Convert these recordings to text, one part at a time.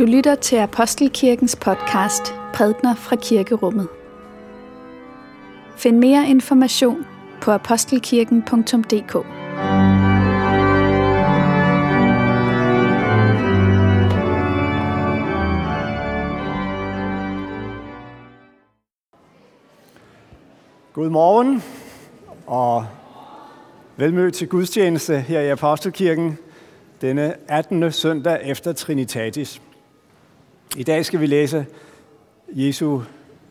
Du lytter til Apostelkirkens podcast Prædner fra Kirkerummet. Find mere information på apostelkirken.dk. Godmorgen og velmødt til gudstjeneste her i Apostelkirken denne 18. søndag efter Trinitatis. I dag skal vi læse Jesu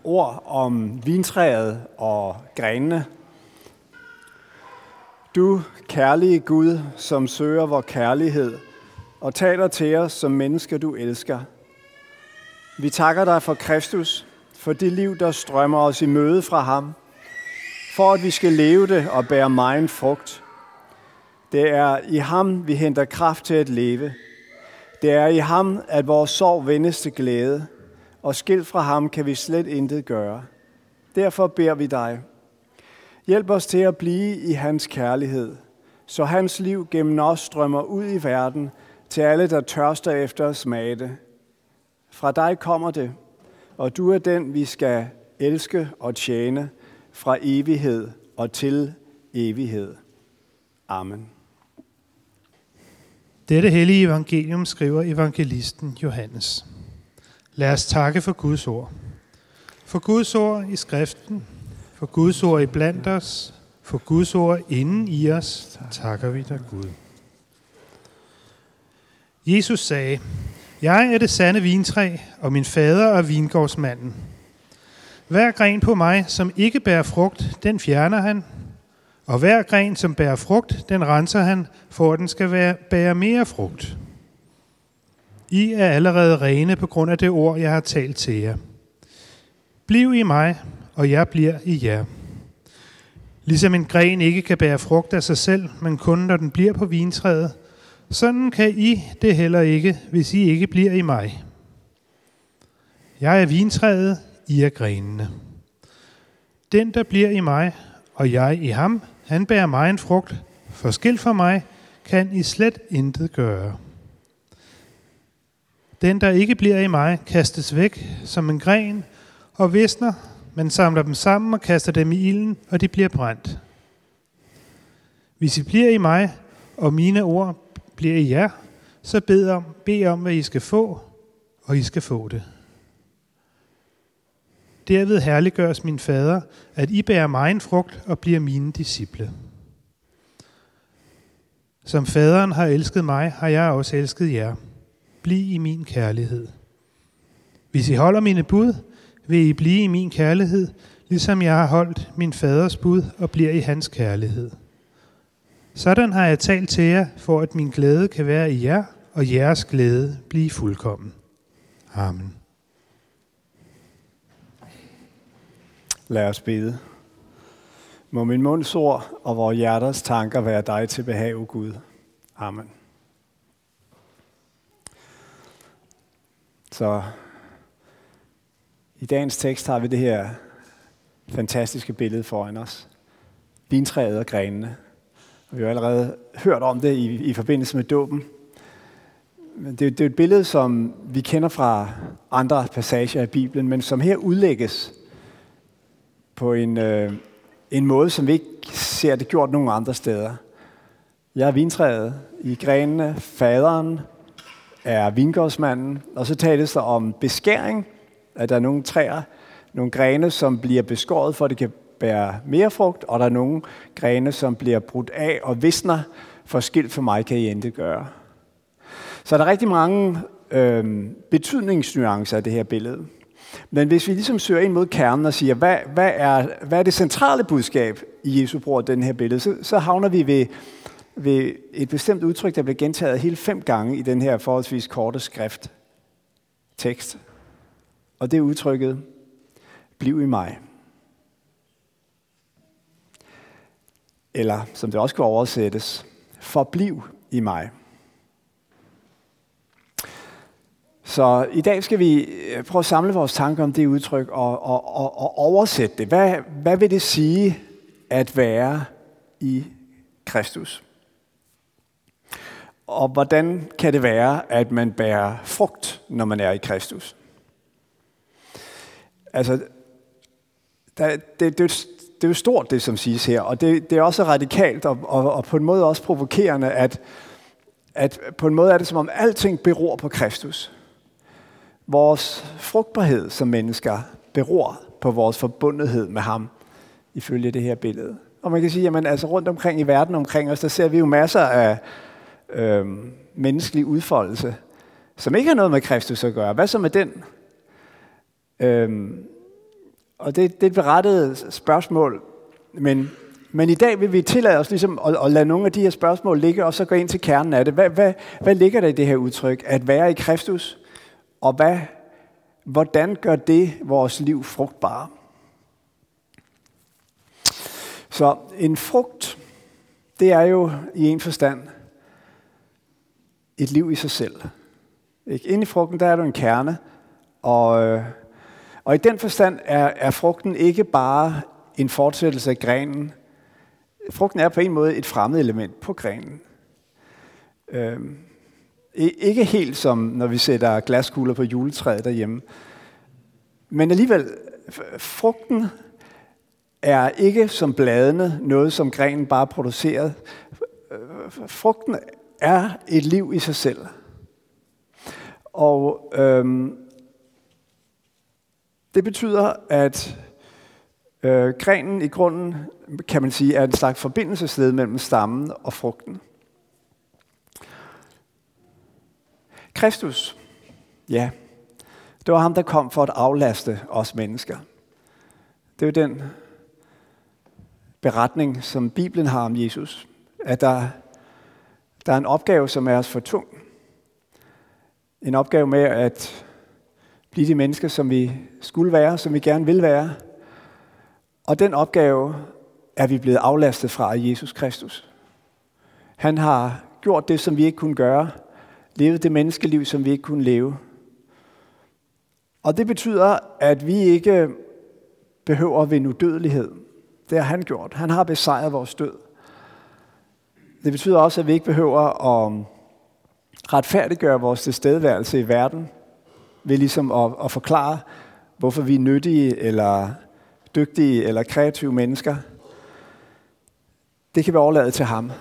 ord om vintræet og grenene. Du kærlige Gud, som søger vor kærlighed og taler til os som mennesker, du elsker. Vi takker dig for Kristus, for det liv, der strømmer os i møde fra ham, for at vi skal leve det og bære megen frugt. Det er i ham, vi henter kraft til at leve – det er i ham, at vores sorg vendes til glæde, og skilt fra ham kan vi slet intet gøre. Derfor beder vi dig, hjælp os til at blive i hans kærlighed, så hans liv gennem os strømmer ud i verden til alle, der tørster efter at smage det. Fra dig kommer det, og du er den, vi skal elske og tjene fra evighed og til evighed. Amen. Dette hellige evangelium skriver evangelisten Johannes. Lad os takke for Guds ord. For Guds ord i skriften, for Guds ord i blandt os, for Guds ord inden i os, takker vi dig Gud. Jesus sagde, Jeg er det sande vintræ, og min fader er vingårdsmanden. Hver gren på mig, som ikke bærer frugt, den fjerner han, og hver gren, som bærer frugt, den renser han, for at den skal være, bære mere frugt. I er allerede rene på grund af det ord, jeg har talt til jer. Bliv i mig, og jeg bliver i jer. Ligesom en gren ikke kan bære frugt af sig selv, men kun når den bliver på vintræet, sådan kan I det heller ikke, hvis I ikke bliver i mig. Jeg er vintræet, I er grenene. Den, der bliver i mig, og jeg i ham, han bærer mig en frugt, for skilt for mig kan I slet intet gøre. Den, der ikke bliver i mig, kastes væk som en gren og visner, men samler dem sammen og kaster dem i ilden, og de bliver brændt. Hvis I bliver i mig, og mine ord bliver i jer, så bed om, bed om, hvad I skal få, og I skal få det. Derved herliggøres min fader, at I bærer mig en frugt og bliver mine disciple. Som faderen har elsket mig, har jeg også elsket jer. Bliv i min kærlighed. Hvis I holder mine bud, vil I blive i min kærlighed, ligesom jeg har holdt min faders bud og bliver i hans kærlighed. Sådan har jeg talt til jer, for at min glæde kan være i jer, og jeres glæde blive fuldkommen. Amen. Lad os bede. Må min munds ord og vores hjerters tanker være dig til behag, Gud. Amen. Så i dagens tekst har vi det her fantastiske billede foran os. Vintræet og grenene. Og vi har allerede hørt om det i, i forbindelse med dåben. Men det, det er et billede, som vi kender fra andre passager i Bibelen, men som her udlægges på en, øh, en måde, som vi ikke ser det gjort nogen andre steder. Jeg er vintræet i grenene, faderen er vingårdsmanden, og så tales der om beskæring, at der er nogle træer, nogle grene, som bliver beskåret, for at det kan bære mere frugt, og der er nogle grene, som bliver brudt af og visner, for skilt for mig kan I ikke gøre. Så der er rigtig mange øh, betydningsnuancer af det her billede. Men hvis vi ligesom søger ind mod kernen og siger, hvad, hvad, er, hvad er det centrale budskab i Jesu bror den her billede, så, så havner vi ved, ved et bestemt udtryk, der bliver gentaget hele fem gange i den her forholdsvis korte skrift tekst. Og det er udtrykket, bliv i mig. Eller som det også kan oversættes, forbliv i mig. Så i dag skal vi øh, prøve at samle vores tanker om det udtryk og, og, og, og oversætte det. Hvad, hvad vil det sige at være i Kristus? Og hvordan kan det være, at man bærer frugt, når man er i Kristus? Altså, der, det, det, det er jo stort, det som siges her, og det, det er også radikalt og, og, og på en måde også provokerende, at, at på en måde er det som om alting beror på Kristus. Vores frugtbarhed som mennesker beror på vores forbundethed med ham, ifølge det her billede. Og man kan sige, at altså rundt omkring i verden omkring os, der ser vi jo masser af øh, menneskelig udfoldelse, som ikke har noget med Kristus at gøre. Hvad så med den? Øh, og det, det er et berettet spørgsmål, men, men i dag vil vi tillade os ligesom at, at lade nogle af de her spørgsmål ligge, og så gå ind til kernen af det. Hvad, hvad, hvad ligger der i det her udtryk? At være i Kristus, og hvad, hvordan gør det vores liv frugtbare? Så en frugt, det er jo i en forstand et liv i sig selv. Ikke? Inde i frugten, der er der en kerne, og, øh, og i den forstand er, er frugten ikke bare en fortsættelse af grenen. Frugten er på en måde et fremmed element på grenen. Øhm, ikke helt som når vi sætter glaskugler på juletræet derhjemme. Men alligevel, frugten er ikke som bladene noget, som grenen bare producerer. Frugten er et liv i sig selv. Og øhm, det betyder, at øh, grenen i grunden, kan man sige, er en slags forbindelsesled mellem stammen og frugten. Kristus, ja, det var ham, der kom for at aflaste os mennesker. Det er jo den beretning, som Bibelen har om Jesus, at der, der er en opgave, som er os for tung. En opgave med at blive de mennesker, som vi skulle være, som vi gerne vil være. Og den opgave er vi blevet aflastet fra af Jesus Kristus. Han har gjort det, som vi ikke kunne gøre, levet det menneskeliv, som vi ikke kunne leve. Og det betyder, at vi ikke behøver ved udødelighed. Det har han gjort. Han har besejret vores død. Det betyder også, at vi ikke behøver at retfærdiggøre vores tilstedeværelse i verden ved ligesom at, at forklare, hvorfor vi er nyttige, eller dygtige, eller kreative mennesker. Det kan vi overlade til ham.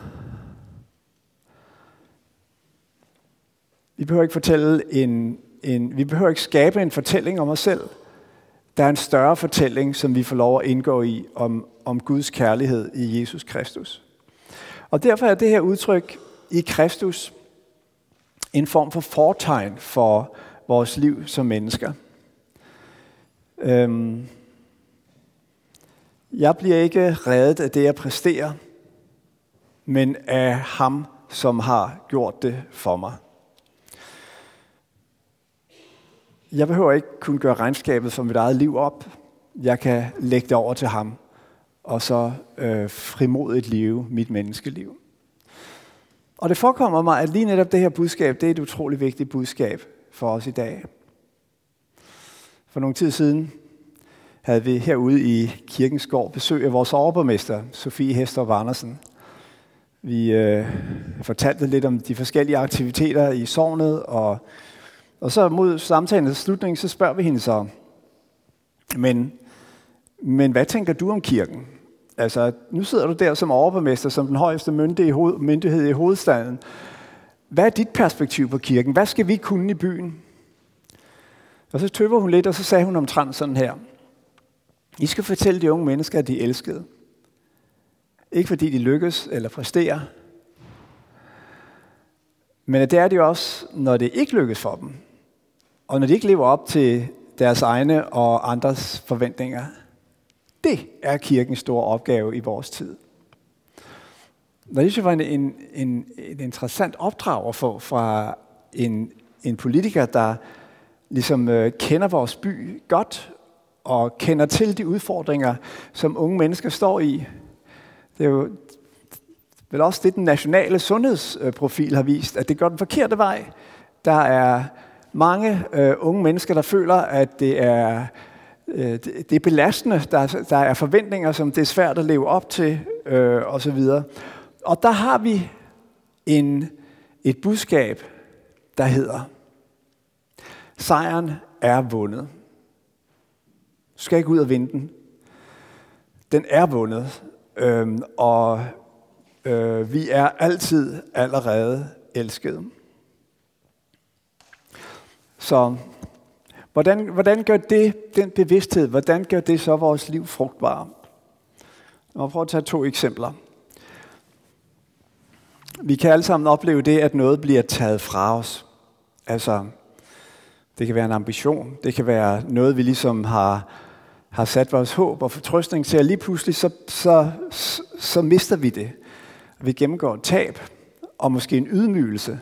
Vi behøver ikke fortælle en, en, vi behøver ikke skabe en fortælling om os selv. Der er en større fortælling, som vi får lov at indgå i om, om Guds kærlighed i Jesus Kristus. Og derfor er det her udtryk i Kristus en form for fortegn for vores liv som mennesker. Øhm, jeg bliver ikke reddet af det, jeg præsterer, men af ham, som har gjort det for mig. Jeg behøver ikke kun gøre regnskabet for mit eget liv op. Jeg kan lægge det over til ham, og så øh, frimodigt leve mit menneskeliv. Og det forekommer mig, at lige netop det her budskab, det er et utroligt vigtigt budskab for os i dag. For nogle tid siden havde vi herude i Kirkens Gård besøg af vores overborgmester, Sofie Hestrup Andersen. Vi øh, fortalte lidt om de forskellige aktiviteter i sovnet, og, og så mod samtalens slutning, så spørger vi hende så, men, men hvad tænker du om kirken? Altså, nu sidder du der som overborgmester, som den højeste myndighed i hovedstaden. Hvad er dit perspektiv på kirken? Hvad skal vi kunne i byen? Og så tøver hun lidt, og så sagde hun omtrent sådan her. I skal fortælle de unge mennesker, at de er elskede. Ikke fordi de lykkes eller præsterer, men det er det også, når det ikke lykkes for dem. Og når de ikke lever op til deres egne og andres forventninger. Det er kirkens store opgave i vores tid. Og det synes jeg var en, en, en, en interessant opdrag at få fra en, en politiker, der ligesom øh, kender vores by godt, og kender til de udfordringer, som unge mennesker står i. Det er jo vel også det, den nationale sundhedsprofil har vist, at det går den forkerte vej. Der er mange øh, unge mennesker, der føler, at det er, øh, det er belastende. Der, der er forventninger, som det er svært at leve op til, øh, osv. Og der har vi en, Et budskab, der hedder, sejren er vundet. Du skal ikke ud og vinde den. Den er vundet, øhm, og øh, vi er altid allerede elskede. Så hvordan, hvordan gør det, den bevidsthed, hvordan gør det så vores liv frugtbare? Jeg må prøve at tage to eksempler. Vi kan alle sammen opleve det, at noget bliver taget fra os. Altså, det kan være en ambition, det kan være noget, vi ligesom har, har sat vores håb og fortrøstning til, og lige pludselig så, så, så, så mister vi det. Vi gennemgår et tab, og måske en ydmygelse.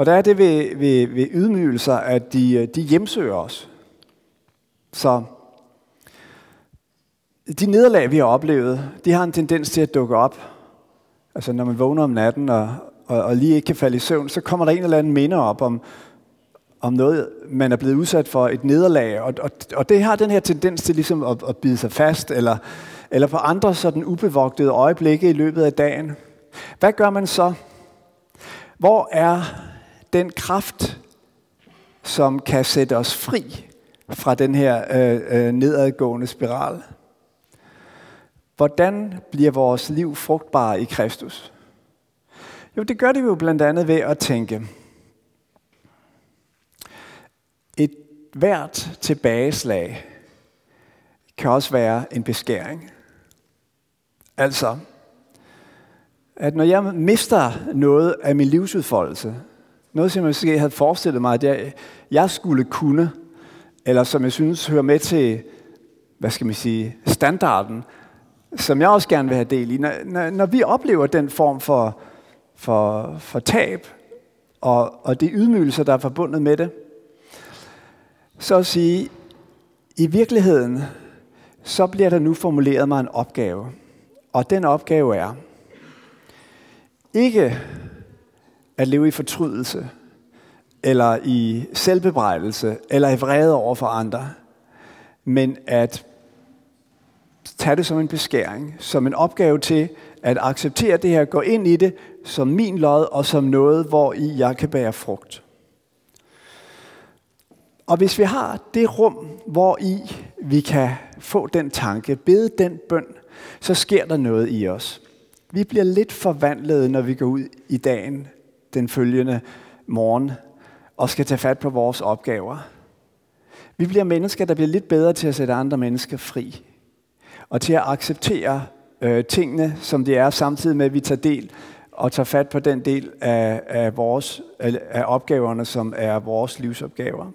Og der er det ved, ved, ved ydmygelser, at de, øh, de hjemsøger os. Så de nederlag, vi har oplevet, de har en tendens til at dukke op. Altså når man vågner om natten og, og, og lige ikke kan falde i søvn, så kommer der en eller anden minder op om, om noget, man er blevet udsat for, et nederlag. Og, og, og det har den her tendens til ligesom at, at bide sig fast, eller, eller på andre sådan ubevogtede øjeblikke i løbet af dagen. Hvad gør man så? Hvor er den kraft, som kan sætte os fri fra den her øh, øh, nedadgående spiral? Hvordan bliver vores liv frugtbare i Kristus? Jo, det gør det jo blandt andet ved at tænke, et hvert tilbageslag kan også være en beskæring. Altså, at når jeg mister noget af min livsudfoldelse, noget som jeg måske havde forestillet mig, at jeg, jeg skulle kunne, eller som jeg synes hører med til, hvad skal man sige, standarden, som jeg også gerne vil have del i. Når, når, når vi oplever den form for, for, for tab, og, og de ydmygelser, der er forbundet med det, så at sige, i virkeligheden, så bliver der nu formuleret mig en opgave. Og den opgave er, ikke at leve i fortrydelse, eller i selvbebrejdelse, eller i vrede over for andre, men at tage det som en beskæring, som en opgave til at acceptere det her, gå ind i det som min lod, og som noget, hvor i jeg kan bære frugt. Og hvis vi har det rum, hvor i vi kan få den tanke, bede den bøn, så sker der noget i os. Vi bliver lidt forvandlet, når vi går ud i dagen den følgende morgen og skal tage fat på vores opgaver. Vi bliver mennesker, der bliver lidt bedre til at sætte andre mennesker fri. Og til at acceptere øh, tingene, som de er, samtidig med, at vi tager del og tager fat på den del af, af, vores, af opgaverne, som er vores livsopgaver.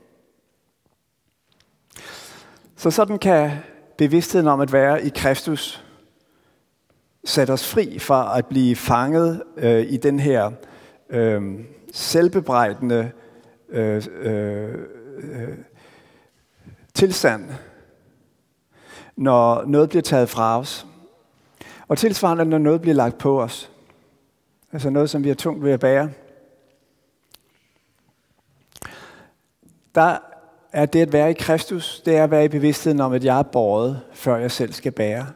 Så sådan kan bevidstheden om at være i Kristus sætte os fri fra at blive fanget øh, i den her øh, selvbebrejdende øh, øh, øh, tilstand, når noget bliver taget fra os. Og tilsvarende, når noget bliver lagt på os. Altså noget, som vi har tungt ved at bære. Der er det at være i Kristus, det er at være i bevidstheden om, at jeg er båret, før jeg selv skal bære.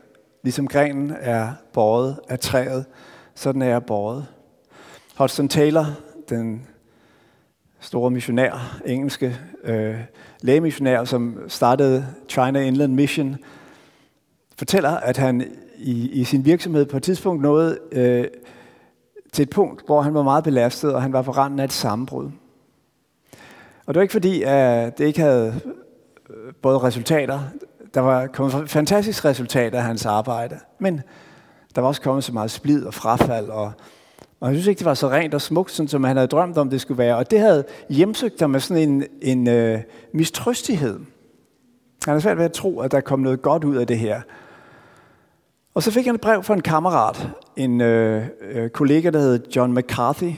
Ligesom grenen er båret af træet, sådan er jeg båret. Hudson Taylor, den store missionær, engelske øh, lægemissionær, som startede China Inland Mission, fortæller, at han i, i sin virksomhed på et tidspunkt nåede øh, til et punkt, hvor han var meget belastet, og han var på randen af et sammenbrud. Og det var ikke fordi, at det ikke havde øh, både resultater, der var kommet fantastiske resultater af hans arbejde, men der var også kommet så meget splid og frafald, og, og jeg synes ikke, det var så rent og smukt, sådan, som han havde drømt om, det skulle være. Og det havde hjemsøgt ham med sådan en, en øh, mistrøstighed. Han havde svært ved at tro, at der kom noget godt ud af det her. Og så fik han et brev fra en kammerat, en øh, øh, kollega, der hed John McCarthy,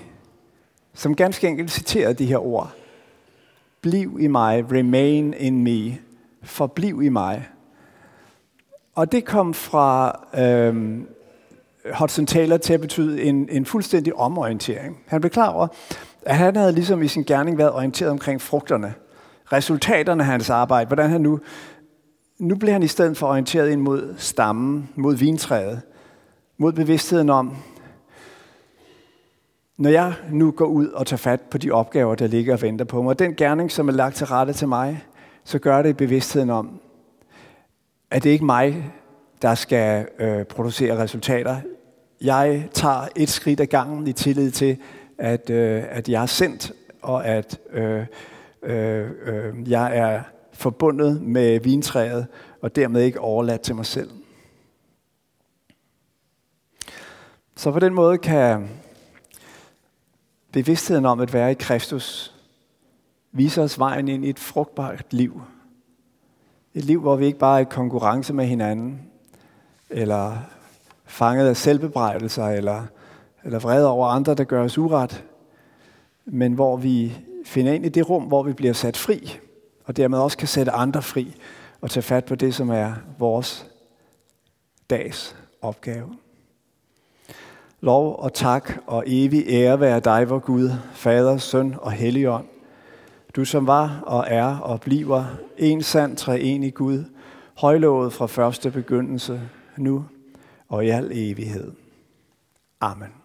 som ganske enkelt citerede de her ord. Bliv i mig, remain in me, forbliv i mig. Og det kom fra øh, Hudson Taylor til at betyde en, en fuldstændig omorientering. Han blev klar over, at han havde ligesom i sin gerning været orienteret omkring frugterne, resultaterne af hans arbejde, hvordan han nu, nu blev han i stedet for orienteret ind mod stammen, mod vintræet, mod bevidstheden om, når jeg nu går ud og tager fat på de opgaver, der ligger og venter på mig, og den gerning, som er lagt til rette til mig, så gør det i bevidstheden om, at det ikke er mig, der skal øh, producere resultater. Jeg tager et skridt ad gangen i tillid til, at, øh, at jeg er sendt, og at øh, øh, øh, jeg er forbundet med vintræet, og dermed ikke overladt til mig selv. Så på den måde kan bevidstheden om at være i Kristus vise os vejen ind i et frugtbart liv. Et liv, hvor vi ikke bare er i konkurrence med hinanden, eller fanget af selvbebrejdelser, eller, eller vrede over andre, der gør os uret, men hvor vi finder ind i det rum, hvor vi bliver sat fri, og dermed også kan sætte andre fri, og tage fat på det, som er vores dags opgave. Lov og tak og evig ære være dig, vor Gud, Fader, Søn og Helligånd. Du som var og er og bliver en sand treenig Gud, højlovet fra første begyndelse, nu og i al evighed. Amen.